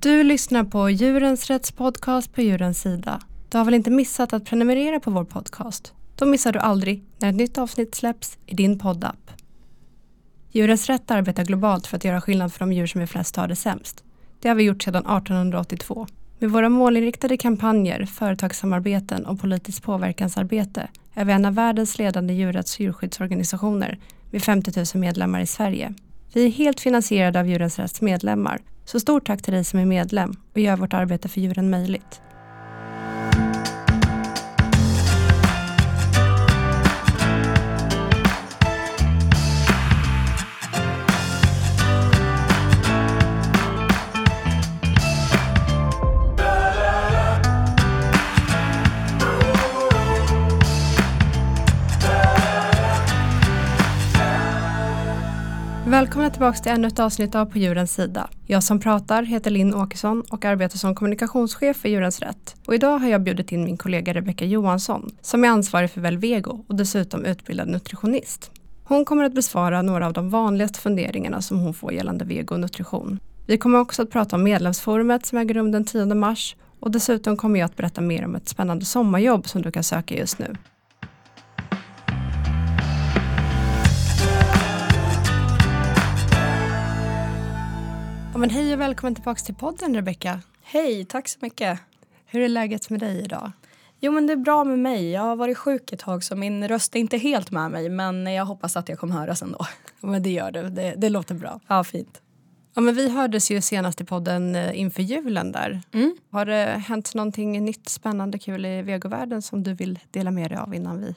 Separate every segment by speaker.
Speaker 1: Du lyssnar på Djurens Rätts podcast på Djurens Sida. Du har väl inte missat att prenumerera på vår podcast? Då missar du aldrig när ett nytt avsnitt släpps i din poddapp. Djurens Rätt arbetar globalt för att göra skillnad för de djur som är flest har det sämst. Det har vi gjort sedan 1882. Med våra målinriktade kampanjer, företagssamarbeten och politiskt påverkansarbete är vi en av världens ledande djurrätts och djurskyddsorganisationer med 50 000 medlemmar i Sverige. Vi är helt finansierade av Djurens Rätts medlemmar, så stort tack till dig som är medlem och gör vårt arbete för djuren möjligt. Välkomna tillbaka till ännu ett avsnitt av På djurens sida. Jag som pratar heter Linn Åkesson och arbetar som kommunikationschef för Djurens Rätt. Och idag har jag bjudit in min kollega Rebecka Johansson som är ansvarig för Velvego och dessutom utbildad nutritionist. Hon kommer att besvara några av de vanligaste funderingarna som hon får gällande vego och nutrition. Vi kommer också att prata om medlemsforumet som äger rum den 10 mars och dessutom kommer jag att berätta mer om ett spännande sommarjobb som du kan söka just nu. Ja, men hej och välkommen tillbaka till podden Rebecka.
Speaker 2: Hej, tack så mycket.
Speaker 1: Hur är läget med dig idag?
Speaker 2: Jo men det är bra med mig. Jag har varit sjuk ett tag så min röst är inte helt med mig men jag hoppas att jag kommer höras ändå.
Speaker 1: Men det gör du, det, det låter bra.
Speaker 2: Ja, fint.
Speaker 1: Ja, men vi hördes ju senast i podden eh, inför julen där.
Speaker 2: Mm.
Speaker 1: Har det hänt någonting nytt, spännande, kul i vegovärlden som du vill dela med dig av innan vi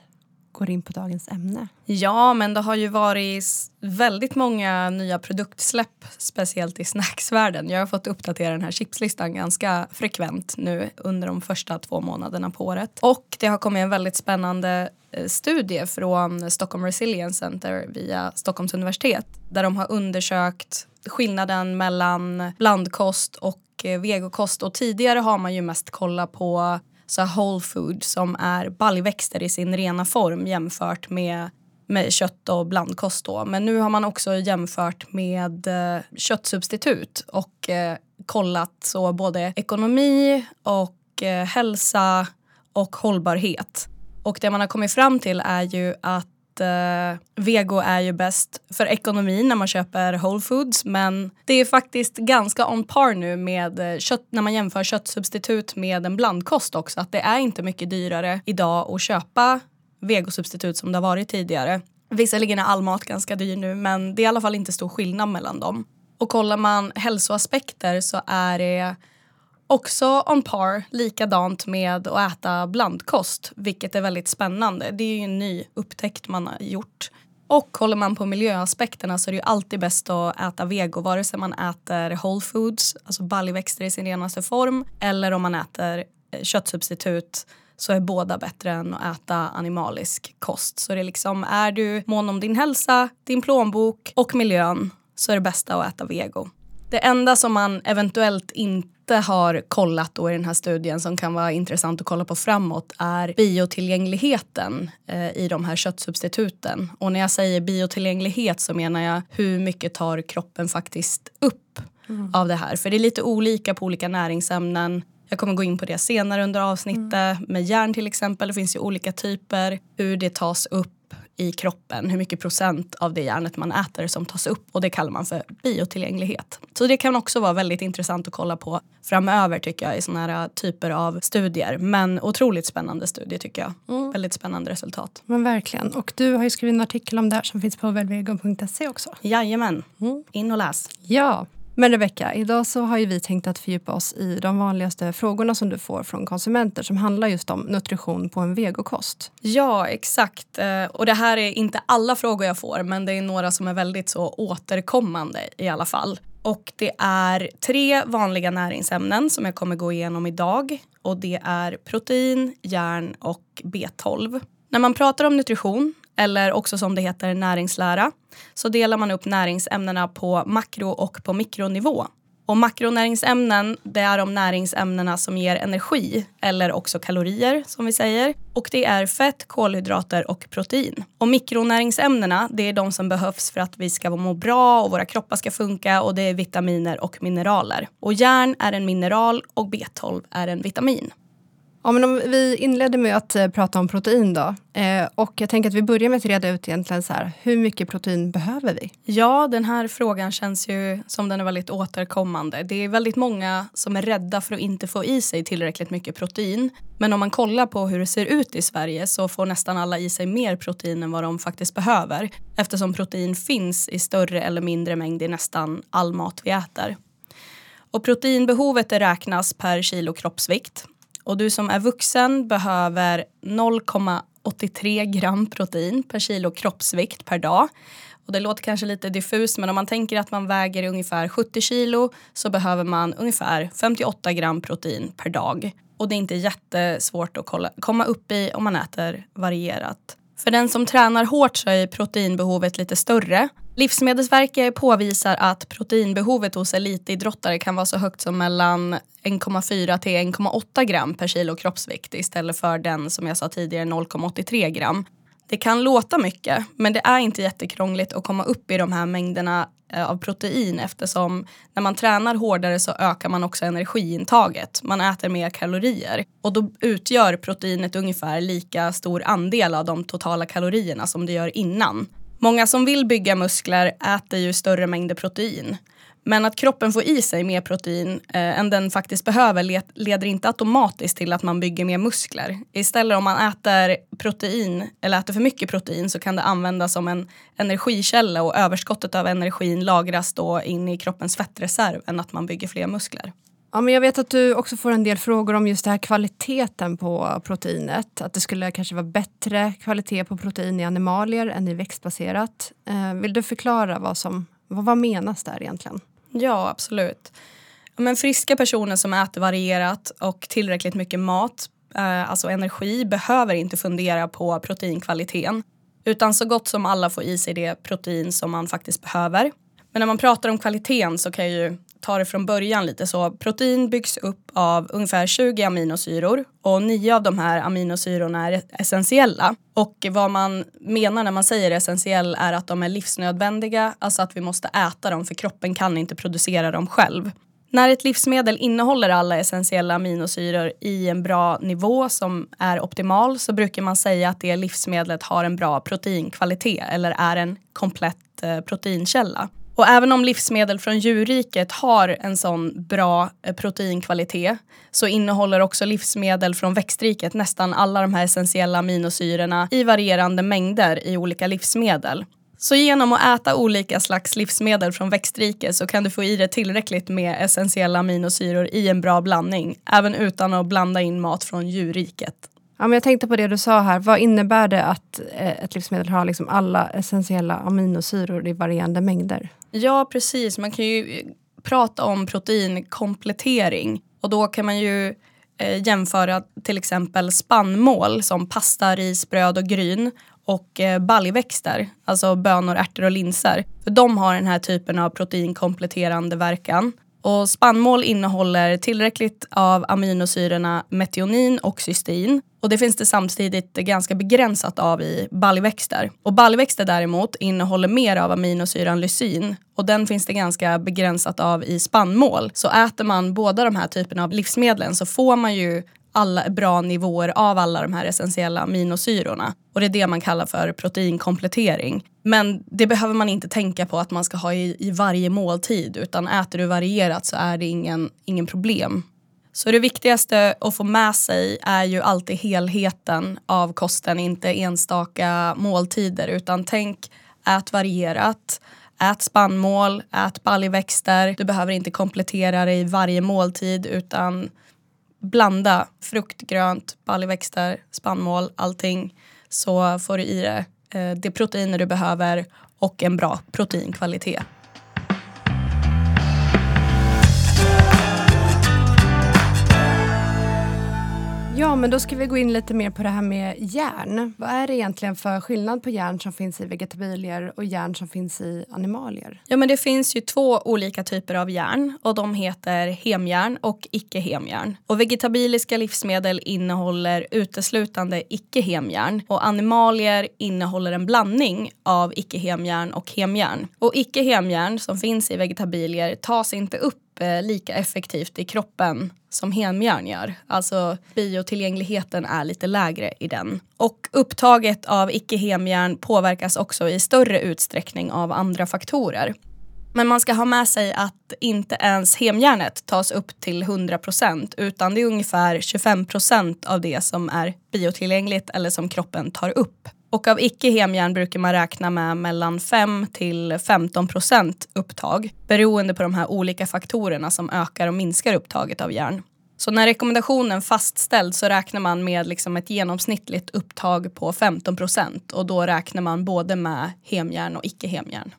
Speaker 1: går in på dagens ämne?
Speaker 2: Ja, men det har ju varit väldigt många nya produktsläpp, speciellt i snacksvärlden. Jag har fått uppdatera den här chipslistan ganska frekvent nu under de första två månaderna på året. Och det har kommit en väldigt spännande eh, studie från Stockholm Resilience Center via Stockholms universitet där de har undersökt skillnaden mellan blandkost och eh, vegokost och tidigare har man ju mest kollat på så whole food som är baljväxter i sin rena form jämfört med, med kött och blandkost. Då. Men nu har man också jämfört med eh, köttsubstitut och eh, kollat så både ekonomi och eh, hälsa och hållbarhet. Och det man har kommit fram till är ju att eh, vego är ju bäst för ekonomin när man köper whole foods men det är faktiskt ganska on par nu med eh, kött när man jämför köttsubstitut med en blandkost också. Att det är inte mycket dyrare idag att köpa vegosubstitut som det har varit tidigare. Visserligen är all mat ganska dyr nu men det är i alla fall inte stor skillnad mellan dem. Och kollar man hälsoaspekter så är det också on par, likadant med att äta blandkost, vilket är väldigt spännande. Det är ju en ny upptäckt man har gjort. Och håller man på miljöaspekterna så är det ju alltid bäst att äta vego vare sig man äter whole foods, alltså baljväxter i sin renaste form, eller om man äter eh, köttsubstitut så är båda bättre än att äta animalisk kost. Så det är liksom, är du mån om din hälsa, din plånbok och miljön så är det bästa att äta vego. Det enda som man eventuellt inte har kollat då i den här studien som kan vara intressant att kolla på framåt är biotillgängligheten eh, i de här köttsubstituten. Och när jag säger biotillgänglighet så menar jag hur mycket tar kroppen faktiskt upp mm. av det här. För det är lite olika på olika näringsämnen. Jag kommer gå in på det senare under avsnittet. Mm. Med järn till exempel, det finns ju olika typer. Hur det tas upp i kroppen, hur mycket procent av det järnet man äter som tas upp och det kallar man för biotillgänglighet. Så det kan också vara väldigt intressant att kolla på framöver tycker jag i sådana här typer av studier. Men otroligt spännande studie tycker jag. Mm. Väldigt spännande resultat.
Speaker 1: Men verkligen. Och du har ju skrivit en artikel om det här som finns på velvegon.se också.
Speaker 2: Jajamän. Mm. In och läs.
Speaker 1: Ja. Men Rebecka, idag så har ju vi tänkt att fördjupa oss i de vanligaste frågorna som du får från konsumenter som handlar just om nutrition på en vegokost.
Speaker 2: Ja, exakt. Eh, och det här är inte alla frågor jag får men det är några som är väldigt så återkommande i alla fall. Och det är tre vanliga näringsämnen som jag kommer gå igenom idag. Och det är protein, järn och B12. När man pratar om nutrition eller också som det heter näringslära, så delar man upp näringsämnena på makro och på mikronivå. Och makronäringsämnen det är de näringsämnena som ger energi eller också kalorier som vi säger. Och det är fett, kolhydrater och protein. Och mikronäringsämnena det är de som behövs för att vi ska må bra och våra kroppar ska funka och det är vitaminer och mineraler. Och järn är en mineral och B12 är en vitamin.
Speaker 1: Ja, men om vi inledde med att eh, prata om protein då. Eh, och jag tänker att vi börjar med att reda ut egentligen så här, hur mycket protein behöver vi?
Speaker 2: Ja, den här frågan känns ju som den är väldigt återkommande. Det är väldigt många som är rädda för att inte få i sig tillräckligt mycket protein. Men om man kollar på hur det ser ut i Sverige så får nästan alla i sig mer protein än vad de faktiskt behöver eftersom protein finns i större eller mindre mängd i nästan all mat vi äter. Och proteinbehovet räknas per kilo kroppsvikt och du som är vuxen behöver 0,83 gram protein per kilo kroppsvikt per dag. Och det låter kanske lite diffust men om man tänker att man väger ungefär 70 kilo så behöver man ungefär 58 gram protein per dag. Och det är inte jättesvårt att kolla, komma upp i om man äter varierat. För den som tränar hårt så är proteinbehovet lite större. Livsmedelsverket påvisar att proteinbehovet hos elitidrottare kan vara så högt som mellan 1,4 till 1,8 gram per kilo kroppsvikt istället för den som jag sa tidigare 0,83 gram. Det kan låta mycket, men det är inte jättekrångligt att komma upp i de här mängderna eh, av protein eftersom när man tränar hårdare så ökar man också energiintaget. Man äter mer kalorier och då utgör proteinet ungefär lika stor andel av de totala kalorierna som det gör innan. Många som vill bygga muskler äter ju större mängder protein. Men att kroppen får i sig mer protein eh, än den faktiskt behöver leder inte automatiskt till att man bygger mer muskler. Istället om man äter protein eller äter för mycket protein så kan det användas som en energikälla och överskottet av energin lagras då in i kroppens fettreserv än att man bygger fler muskler.
Speaker 1: Ja, men jag vet att du också får en del frågor om just det här kvaliteten på proteinet. Att det skulle kanske vara bättre kvalitet på protein i animalier än i växtbaserat. Eh, vill du förklara vad som vad, vad menas där egentligen?
Speaker 2: Ja, absolut. Men friska personer som äter varierat och tillräckligt mycket mat, eh, alltså energi, behöver inte fundera på proteinkvaliteten. Utan så gott som alla får i sig det protein som man faktiskt behöver. Men när man pratar om kvaliteten så kan jag ju ta det från början lite så. Protein byggs upp av ungefär 20 aminosyror och nio av de här aminosyrorna är essentiella. Och vad man menar när man säger essentiell är att de är livsnödvändiga, alltså att vi måste äta dem för kroppen kan inte producera dem själv. När ett livsmedel innehåller alla essentiella aminosyror i en bra nivå som är optimal så brukar man säga att det livsmedlet har en bra proteinkvalitet eller är en komplett eh, proteinkälla. Och även om livsmedel från djurriket har en sån bra eh, proteinkvalitet så innehåller också livsmedel från växtriket nästan alla de här essentiella aminosyrorna i varierande mängder i olika livsmedel. Så genom att äta olika slags livsmedel från växtriket så kan du få i dig tillräckligt med essentiella aminosyror i en bra blandning, även utan att blanda in mat från djurriket.
Speaker 1: Ja, men jag tänkte på det du sa här. Vad innebär det att eh, ett livsmedel har liksom alla essentiella aminosyror i varierande mängder?
Speaker 2: Ja, precis. Man kan ju eh, prata om proteinkomplettering och då kan man ju eh, jämföra till exempel spannmål som pasta, ris, bröd och gryn och eh, baljväxter, alltså bönor, ärtor och linser. För de har den här typen av proteinkompletterande verkan. Och spannmål innehåller tillräckligt av aminosyrorna metionin och cystein. Och det finns det samtidigt ganska begränsat av i baljväxter. Och baljväxter däremot innehåller mer av aminosyran lysin och den finns det ganska begränsat av i spannmål. Så äter man båda de här typerna av livsmedlen så får man ju alla bra nivåer av alla de här essentiella aminosyrorna. Och det är det man kallar för proteinkomplettering. Men det behöver man inte tänka på att man ska ha i, i varje måltid utan äter du varierat så är det ingen, ingen problem. Så det viktigaste att få med sig är ju alltid helheten av kosten, inte enstaka måltider utan tänk ät varierat. Ät spannmål, ät baljväxter. Du behöver inte komplettera det i varje måltid utan blanda frukt, grönt, baljväxter, spannmål, allting så får du i dig eh, det proteiner du behöver och en bra proteinkvalitet.
Speaker 1: Ja, men då ska vi gå in lite mer på det här med järn. Vad är det egentligen för skillnad på järn som finns i vegetabilier och järn som finns i animalier?
Speaker 2: Ja, men det finns ju två olika typer av järn och de heter hemjärn och icke-hemjärn. Och vegetabiliska livsmedel innehåller uteslutande icke-hemjärn och animalier innehåller en blandning av icke-hemjärn och hemjärn. Och icke-hemjärn som finns i vegetabilier tas inte upp eh, lika effektivt i kroppen som hemjärn gör. Alltså biotillgängligheten är lite lägre i den. Och upptaget av icke-hemjärn påverkas också i större utsträckning av andra faktorer. Men man ska ha med sig att inte ens hemjärnet tas upp till 100 procent utan det är ungefär 25 procent av det som är biotillgängligt eller som kroppen tar upp. Och av icke-hemjärn brukar man räkna med mellan 5 till 15 procent upptag beroende på de här olika faktorerna som ökar och minskar upptaget av järn. Så när rekommendationen fastställs så räknar man med liksom ett genomsnittligt upptag på 15 procent och då räknar man både med hemjärn och icke-hemjärn.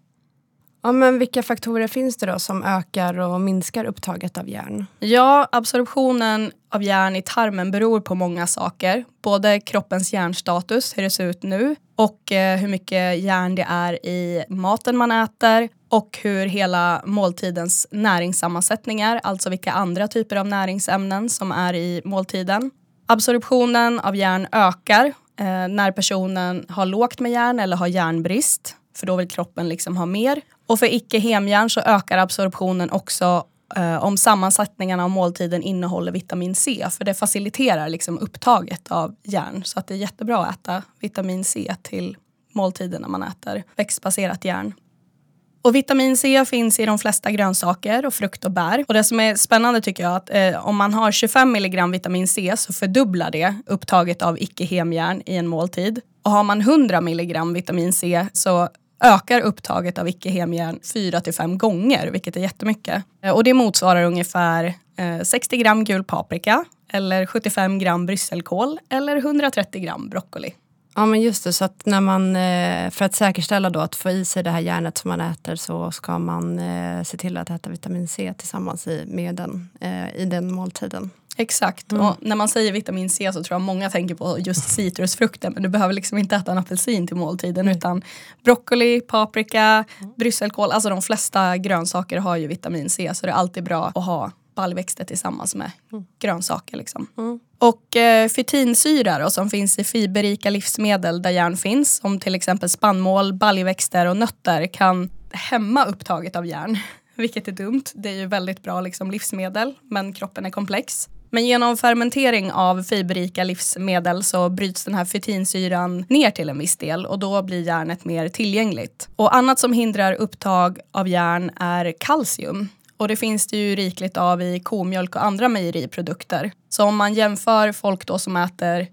Speaker 1: Ja, men vilka faktorer finns det då som ökar och minskar upptaget av järn?
Speaker 2: Ja, absorptionen av järn i tarmen beror på många saker. Både kroppens järnstatus, hur det ser ut nu och eh, hur mycket järn det är i maten man äter och hur hela måltidens näringssammansättningar, alltså vilka andra typer av näringsämnen som är i måltiden. Absorptionen av järn ökar eh, när personen har lågt med järn eller har järnbrist för då vill kroppen liksom ha mer. Och för icke-hemjärn så ökar absorptionen också eh, om sammansättningarna av måltiden innehåller vitamin C. För det faciliterar liksom upptaget av järn. Så att det är jättebra att äta vitamin C till måltiden när man äter växtbaserat järn. Och vitamin C finns i de flesta grönsaker och frukt och bär. Och det som är spännande tycker jag är att eh, om man har 25 milligram vitamin C så fördubblar det upptaget av icke-hemjärn i en måltid. Och har man 100 milligram vitamin C så ökar upptaget av icke-hemjärn 4-5 gånger, vilket är jättemycket. Eh, och det motsvarar ungefär eh, 60 gram gul paprika eller 75 gram brysselkål eller 130 gram broccoli.
Speaker 1: Ja men just det, så att när man, eh, för att säkerställa då att få i sig det här järnet som man äter så ska man se till att äta vitamin C tillsammans med den, i den måltiden.
Speaker 2: Exakt. Mm. Och när man säger vitamin C så tror jag många tänker på just citrusfrukter. Men du behöver liksom inte äta en apelsin till måltiden. Mm. Utan broccoli, paprika, mm. brysselkål. Alltså de flesta grönsaker har ju vitamin C. Så det är alltid bra att ha baljväxter tillsammans med mm. grönsaker. Liksom. Mm. Och eh, fytinsyra som finns i fiberrika livsmedel där järn finns. Som till exempel spannmål, baljväxter och nötter kan hämma upptaget av järn. Vilket är dumt. Det är ju väldigt bra liksom, livsmedel men kroppen är komplex. Men genom fermentering av fiberrika livsmedel så bryts den här fytinsyran ner till en viss del och då blir järnet mer tillgängligt. Och annat som hindrar upptag av järn är kalcium. Och det finns det ju rikligt av i komjölk och andra mejeriprodukter. Så om man jämför folk då som äter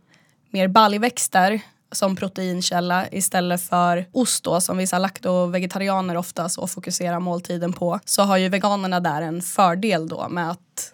Speaker 2: mer baljväxter som proteinkälla istället för ost då, som vissa lakto-vegetarianer ofta så fokuserar måltiden på så har ju veganerna där en fördel då med att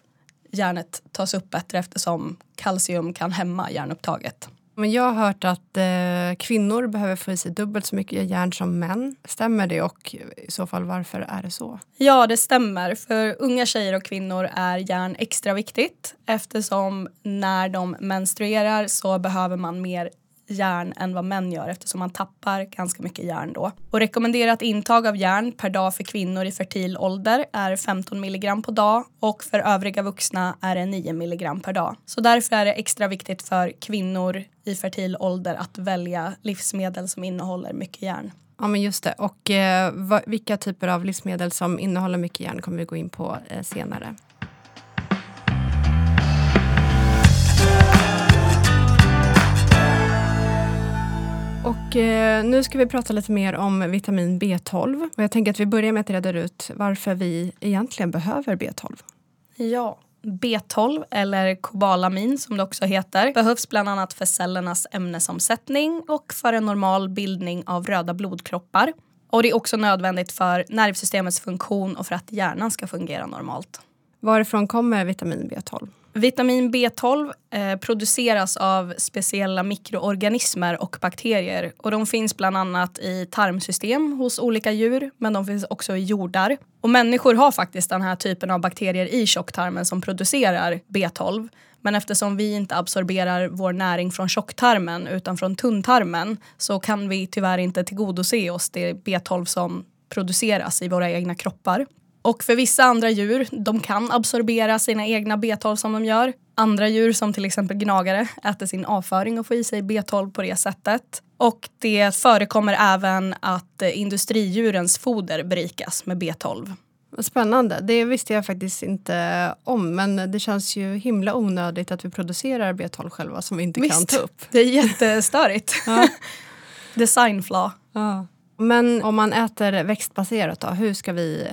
Speaker 2: järnet tas upp bättre eftersom kalcium kan hämma järnupptaget.
Speaker 1: Men jag har hört att eh, kvinnor behöver få i sig dubbelt så mycket järn som män. Stämmer det och i så fall varför är det så?
Speaker 2: Ja, det stämmer. För unga tjejer och kvinnor är järn extra viktigt eftersom när de menstruerar så behöver man mer järn än vad män gör eftersom man tappar ganska mycket järn då. Och rekommenderat intag av järn per dag för kvinnor i fertil ålder är 15 milligram på dag och för övriga vuxna är det 9 milligram per dag. Så därför är det extra viktigt för kvinnor i fertil ålder att välja livsmedel som innehåller mycket järn.
Speaker 1: Ja men just det. Och eh, vilka typer av livsmedel som innehåller mycket järn kommer vi gå in på eh, senare. Och eh, nu ska vi prata lite mer om vitamin B12. Och jag tänker att vi börjar med att reda ut varför vi egentligen behöver B12.
Speaker 2: Ja, B12 eller kobalamin som det också heter behövs bland annat för cellernas ämnesomsättning och för en normal bildning av röda blodkroppar. Och det är också nödvändigt för nervsystemets funktion och för att hjärnan ska fungera normalt.
Speaker 1: Varifrån kommer vitamin B12?
Speaker 2: Vitamin B12 eh, produceras av speciella mikroorganismer och bakterier. Och De finns bland annat i tarmsystem hos olika djur, men de finns också i jordar. Och Människor har faktiskt den här typen av bakterier i tjocktarmen som producerar B12. Men eftersom vi inte absorberar vår näring från tjocktarmen utan från tunntarmen så kan vi tyvärr inte tillgodose oss det B12 som produceras i våra egna kroppar. Och för vissa andra djur, de kan absorbera sina egna B12 som de gör. Andra djur som till exempel gnagare äter sin avföring och får i sig B12 på det sättet. Och det förekommer även att industridjurens foder berikas med B12.
Speaker 1: Spännande. Det visste jag faktiskt inte om. Men det känns ju himla onödigt att vi producerar B12 själva som vi inte Visst. kan ta upp.
Speaker 2: Det är jättestörigt. Design flaw.
Speaker 1: Ja. Men om man äter växtbaserat då, hur ska vi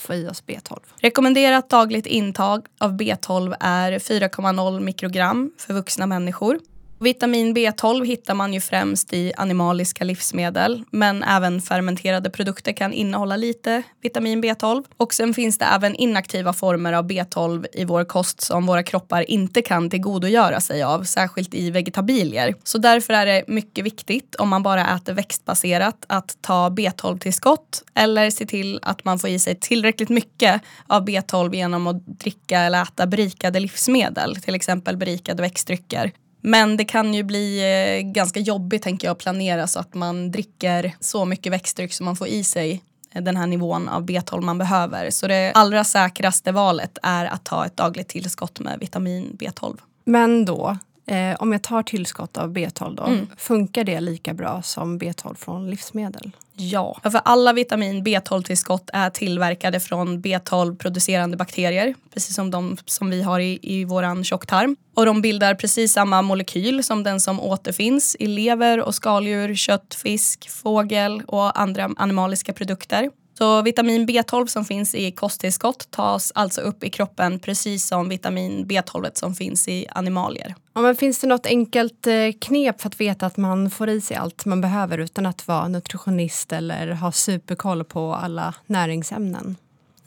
Speaker 1: få i oss B12?
Speaker 2: Rekommenderat dagligt intag av B12 är 4,0 mikrogram för vuxna människor. Vitamin B12 hittar man ju främst i animaliska livsmedel men även fermenterade produkter kan innehålla lite vitamin B12. Och sen finns det även inaktiva former av B12 i vår kost som våra kroppar inte kan tillgodogöra sig av, särskilt i vegetabilier. Så därför är det mycket viktigt om man bara äter växtbaserat att ta B12-tillskott eller se till att man får i sig tillräckligt mycket av B12 genom att dricka eller äta berikade livsmedel, till exempel berikade växtdrycker. Men det kan ju bli eh, ganska jobbigt tänker jag att planera så att man dricker så mycket växtdryck som man får i sig eh, den här nivån av B12 man behöver. Så det allra säkraste valet är att ta ett dagligt tillskott med vitamin B12.
Speaker 1: Men då, eh, om jag tar tillskott av B12 då, mm. funkar det lika bra som B12 från livsmedel?
Speaker 2: Ja, för alla vitamin B12-tillskott är tillverkade från B12-producerande bakterier, precis som de som vi har i, i vår tjocktarm. Och de bildar precis samma molekyl som den som återfinns i lever och skaldjur, kött, fisk, fågel och andra animaliska produkter. Så vitamin B12 som finns i kosttillskott tas alltså upp i kroppen precis som vitamin B12 som finns i animalier.
Speaker 1: Ja, men finns det något enkelt eh, knep för att veta att man får i sig allt man behöver utan att vara nutritionist eller ha superkoll på alla näringsämnen?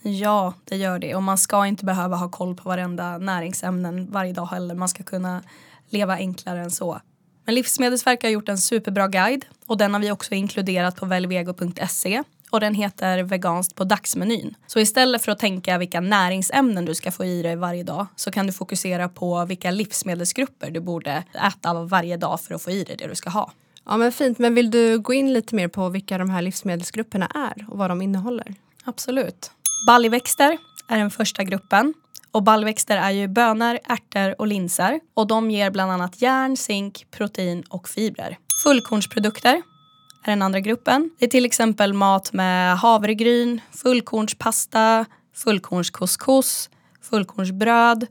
Speaker 2: Ja, det gör det. Och man ska inte behöva ha koll på varenda näringsämnen varje dag heller. Man ska kunna leva enklare än så. Men Livsmedelsverket har gjort en superbra guide och den har vi också inkluderat på velvego.se och den heter veganskt på dagsmenyn. Så istället för att tänka vilka näringsämnen du ska få i dig varje dag så kan du fokusera på vilka livsmedelsgrupper du borde äta varje dag för att få i dig det du ska ha.
Speaker 1: Ja men fint, men vill du gå in lite mer på vilka de här livsmedelsgrupperna är och vad de innehåller?
Speaker 2: Absolut. Baljväxter är den första gruppen. Och baljväxter är ju bönor, ärtor och linser. Och de ger bland annat järn, zink, protein och fibrer. Fullkornsprodukter är den andra gruppen. Det är till exempel mat med havregryn, fullkornspasta, fullkornskouscous, fullkornsbröd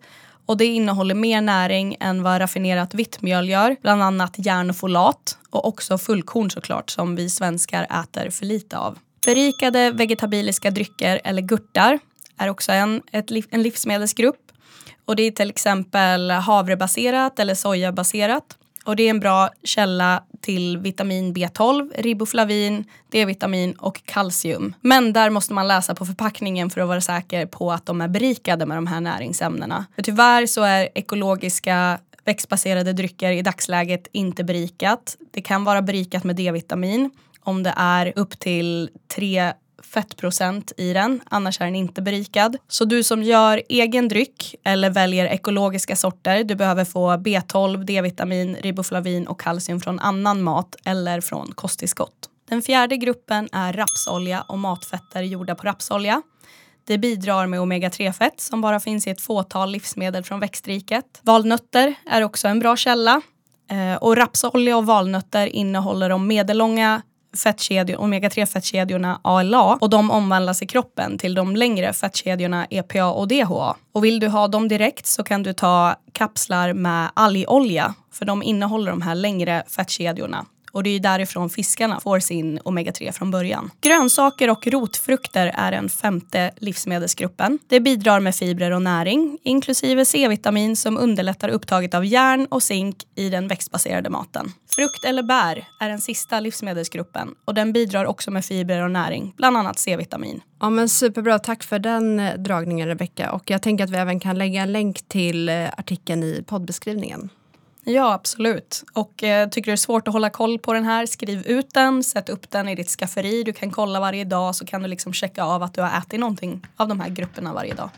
Speaker 2: och det innehåller mer näring än vad raffinerat vitt mjöl gör, bland annat järn och folat och också fullkorn såklart som vi svenskar äter för lite av. Berikade vegetabiliska drycker eller gurtar är också en, ett, en livsmedelsgrupp och det är till exempel havrebaserat eller sojabaserat och det är en bra källa till vitamin B12, riboflavin, D-vitamin och kalcium. Men där måste man läsa på förpackningen för att vara säker på att de är berikade med de här näringsämnena. För tyvärr så är ekologiska växtbaserade drycker i dagsläget inte berikat. Det kan vara berikat med D-vitamin om det är upp till 3 fettprocent i den, annars är den inte berikad. Så du som gör egen dryck eller väljer ekologiska sorter, du behöver få B12, D-vitamin, riboflavin och kalcium från annan mat eller från kosttillskott. Den fjärde gruppen är rapsolja och matfetter gjorda på rapsolja. Det bidrar med omega-3-fett som bara finns i ett fåtal livsmedel från växtriket. Valnötter är också en bra källa. Eh, och rapsolja och valnötter innehåller de medellånga fettkedjor, omega-3-fettkedjorna ALA och de omvandlas i kroppen till de längre fettkedjorna EPA och DHA. Och vill du ha dem direkt så kan du ta kapslar med algolja för de innehåller de här längre fettkedjorna. Och det är därifrån fiskarna får sin omega-3 från början. Grönsaker och rotfrukter är den femte livsmedelsgruppen. Det bidrar med fibrer och näring, inklusive C-vitamin som underlättar upptaget av järn och zink i den växtbaserade maten. Frukt eller bär är den sista livsmedelsgruppen och den bidrar också med fibrer och näring, bland annat C-vitamin.
Speaker 1: Ja men superbra, tack för den eh, dragningen Rebecka. Och jag tänker att vi även kan lägga en länk till eh, artikeln i poddbeskrivningen.
Speaker 2: Ja, absolut. Och eh, tycker du det är svårt att hålla koll på den här, skriv ut den, sätt upp den i ditt skafferi. Du kan kolla varje dag så kan du liksom checka av att du har ätit någonting av de här grupperna varje dag.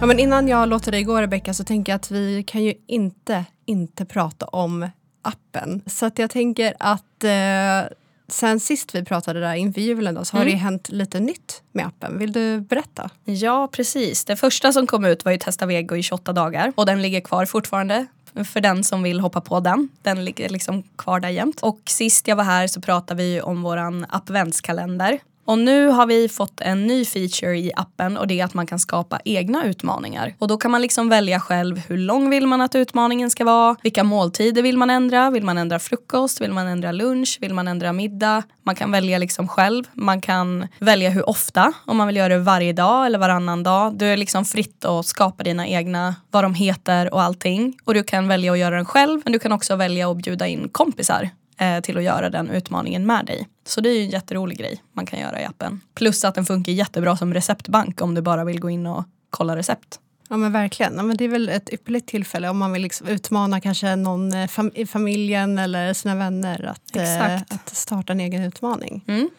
Speaker 1: Ja, men innan jag låter dig gå Rebecka så tänker jag att vi kan ju inte inte prata om appen. Så att jag tänker att eh, sen sist vi pratade där inför julen då, så har
Speaker 2: Mm.
Speaker 1: det hänt lite nytt med appen. Vill du berätta?
Speaker 2: Ja, precis. Det första som kom ut var ju Testa Vego i 28 dagar och den ligger kvar fortfarande för den som vill hoppa på den. Den ligger liksom kvar där jämt. Och sist jag var här så pratade vi om våran adventskalender. Och nu har vi fått en ny feature i appen och det är att man kan skapa egna utmaningar. Och då kan man liksom välja själv hur lång vill man att utmaningen ska vara? Vilka måltider vill man ändra? Vill man ändra frukost? Vill man ändra lunch? Vill man ändra middag? Man kan välja liksom själv. Man kan välja hur ofta, om man vill göra det varje dag eller varannan dag. Du är liksom fritt att skapa dina egna, vad de heter och allting. Och du kan välja att göra den själv, men du kan också välja att bjuda in kompisar till att göra den utmaningen med dig. Så det är ju en jätterolig grej man kan göra i appen. Plus att den funkar jättebra som receptbank om du bara vill gå in och kolla recept.
Speaker 1: Ja men verkligen. Ja, men det är väl ett ypperligt tillfälle om man vill liksom utmana kanske någon eh, fam i familjen eller sina vänner att, eh, att starta en egen utmaning.
Speaker 2: Mm.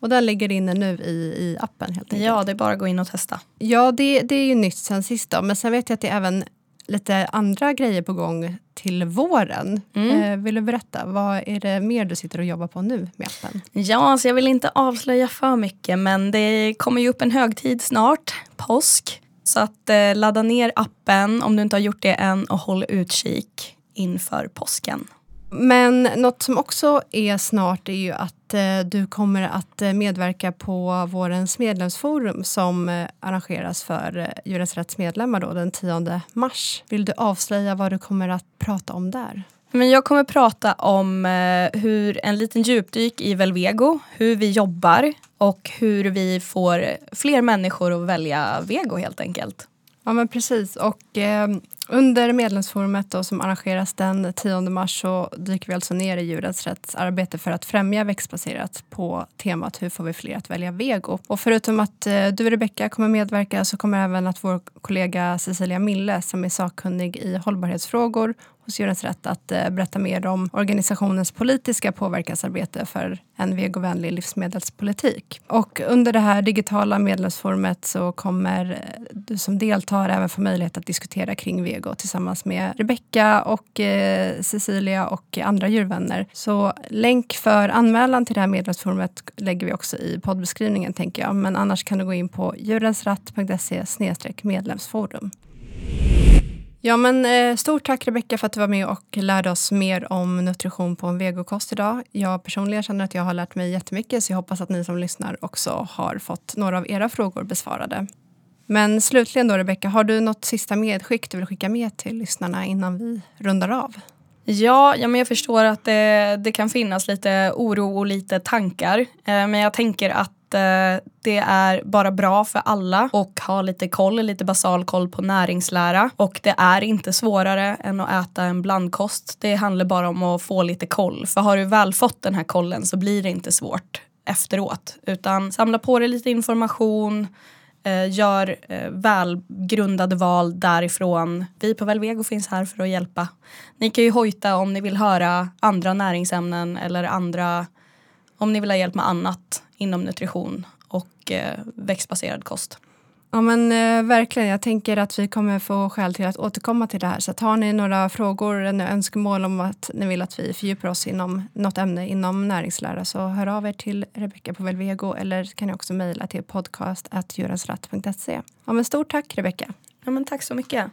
Speaker 1: Och den ligger inne nu i, i appen helt enkelt.
Speaker 2: Ja, det är bara att gå in och testa.
Speaker 1: Ja, det, det är ju nytt sen sist då. Men sen vet jag att det även lite andra grejer på gång till våren.
Speaker 2: Mm.
Speaker 1: Eh, vill du berätta? Vad är det mer du sitter och jobbar på nu med appen?
Speaker 2: Ja, alltså jag vill inte avslöja för mycket men det kommer ju upp en högtid snart, påsk. Så att eh, ladda ner appen om du inte har gjort det än och håll utkik inför påsken.
Speaker 1: Men något som också är snart är ju att att eh, du kommer att eh, medverka på vårens medlemsforum som eh, arrangeras för Djurens Rätts medlemmar då, den 10 mars. Vill du avslöja vad du kommer att prata om där?
Speaker 2: Men jag kommer prata om hur en liten djupdyk i Velvego, hur vi jobbar och hur vi får fler människor att välja vego helt enkelt.
Speaker 1: Ja men precis och eh, under medlemsforumet då, som arrangeras den 10 mars så dyker vi alltså ner i Djurens Rätts arbete för att främja växtbaserat på temat hur får vi fler att välja vego. Och förutom att eh, du Rebecka kommer medverka så kommer även att vår kollega Cecilia Mille som är sakkunnig i hållbarhetsfrågor hos Djurens Rätt att eh, berätta mer om organisationens politiska påverkansarbete för en vegovänlig livsmedelspolitik. Och under det här digitala medlemsforumet så kommer du som deltar även få möjlighet att diskutera kring vego tillsammans med Rebecka och eh, Cecilia och andra djurvänner. Så länk för anmälan till det här medlemsforumet lägger vi också i poddbeskrivningen tänker jag. Men annars kan du gå in på djurensratt.se medlemsforum. Ja, men eh, stort tack Rebecka för att du var med och lärde oss mer om nutrition på en vegokost idag. Jag personligen känner att jag har lärt mig jättemycket så jag hoppas att ni som lyssnar också har fått några av era frågor besvarade. Men slutligen då Rebecka, har du något sista medskick du vill skicka med till lyssnarna innan vi rundar av?
Speaker 2: Ja, ja men jag förstår att det, det kan finnas lite oro och lite tankar. Eh, men jag tänker att Eh, det är bara bra för alla och ha lite koll, lite basal koll på näringslära. Och det är inte svårare än att äta en blandkost. Det handlar bara om att få lite koll. För har du väl fått den här kollen så blir det inte svårt efteråt. Utan samla på dig lite information, eh, gör eh, välgrundade val därifrån. Vi på Velvego finns här för att hjälpa. Ni kan ju hojta om ni vill höra andra näringsämnen eller andra, om ni vill ha hjälp med annat inom nutrition och eh, växtbaserad kost.
Speaker 1: Ja men eh, verkligen, jag tänker att vi kommer få skäl till att återkomma till det här. Så att har ni några frågor eller önskemål om att ni vill att vi fördjupar oss inom något ämne inom näringslära så hör av er till Rebecka på Velvego eller kan ni också mejla till podcast.djurensratt.se. Ja men stort tack Rebecka.
Speaker 2: Ja, men tack så mycket.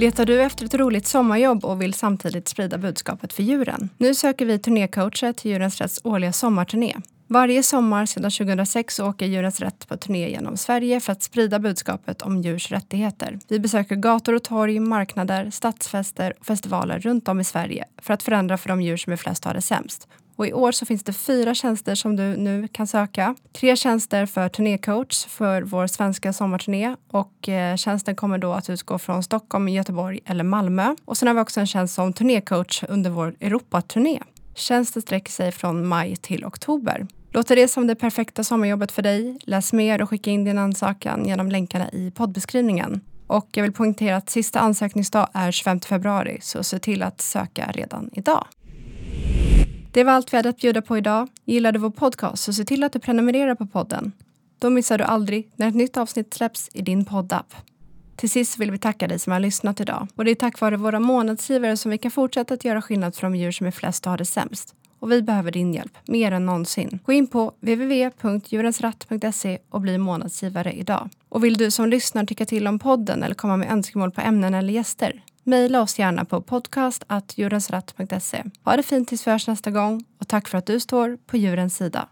Speaker 1: Letar du efter ett roligt sommarjobb och vill samtidigt sprida budskapet för djuren? Nu söker vi turnécoacher till Djurens Rätts årliga sommarturné. Varje sommar sedan 2006 åker Djurens Rätt på turné genom Sverige för att sprida budskapet om djurs rättigheter. Vi besöker gator och torg, marknader, stadsfester och festivaler runt om i Sverige för att förändra för de djur som är flest har det sämst. Och I år så finns det fyra tjänster som du nu kan söka. Tre tjänster för turnécoach för vår svenska sommarturné och eh, tjänsten kommer då att utgå från Stockholm, Göteborg eller Malmö. Och sen har vi också en tjänst som turnécoach under vår Europaturné. Tjänsten sträcker sig från maj till oktober. Låter det som det perfekta sommarjobbet för dig? Läs mer och skicka in din ansökan genom länkarna i poddbeskrivningen. Och jag vill poängtera att sista ansökningsdag är 25 februari, så se till att söka redan idag. Det var allt vi hade att bjuda på idag. Gillar du vår podcast så se till att du prenumererar på podden. Då missar du aldrig när ett nytt avsnitt släpps i din poddapp. Till sist vill vi tacka dig som har lyssnat idag. Och det är tack vare våra månadsgivare som vi kan fortsätta att göra skillnad för de djur som är flest och har det sämst. Och vi behöver din hjälp, mer än någonsin. Gå in på www.djurensratt.se och bli månadsgivare idag. Och vill du som lyssnar tycka till om podden eller komma med önskemål på ämnen eller gäster? Mejla oss gärna på podcast.djurensratt.se. Ha det fint tills vi hörs nästa gång och tack för att du står på djurens sida.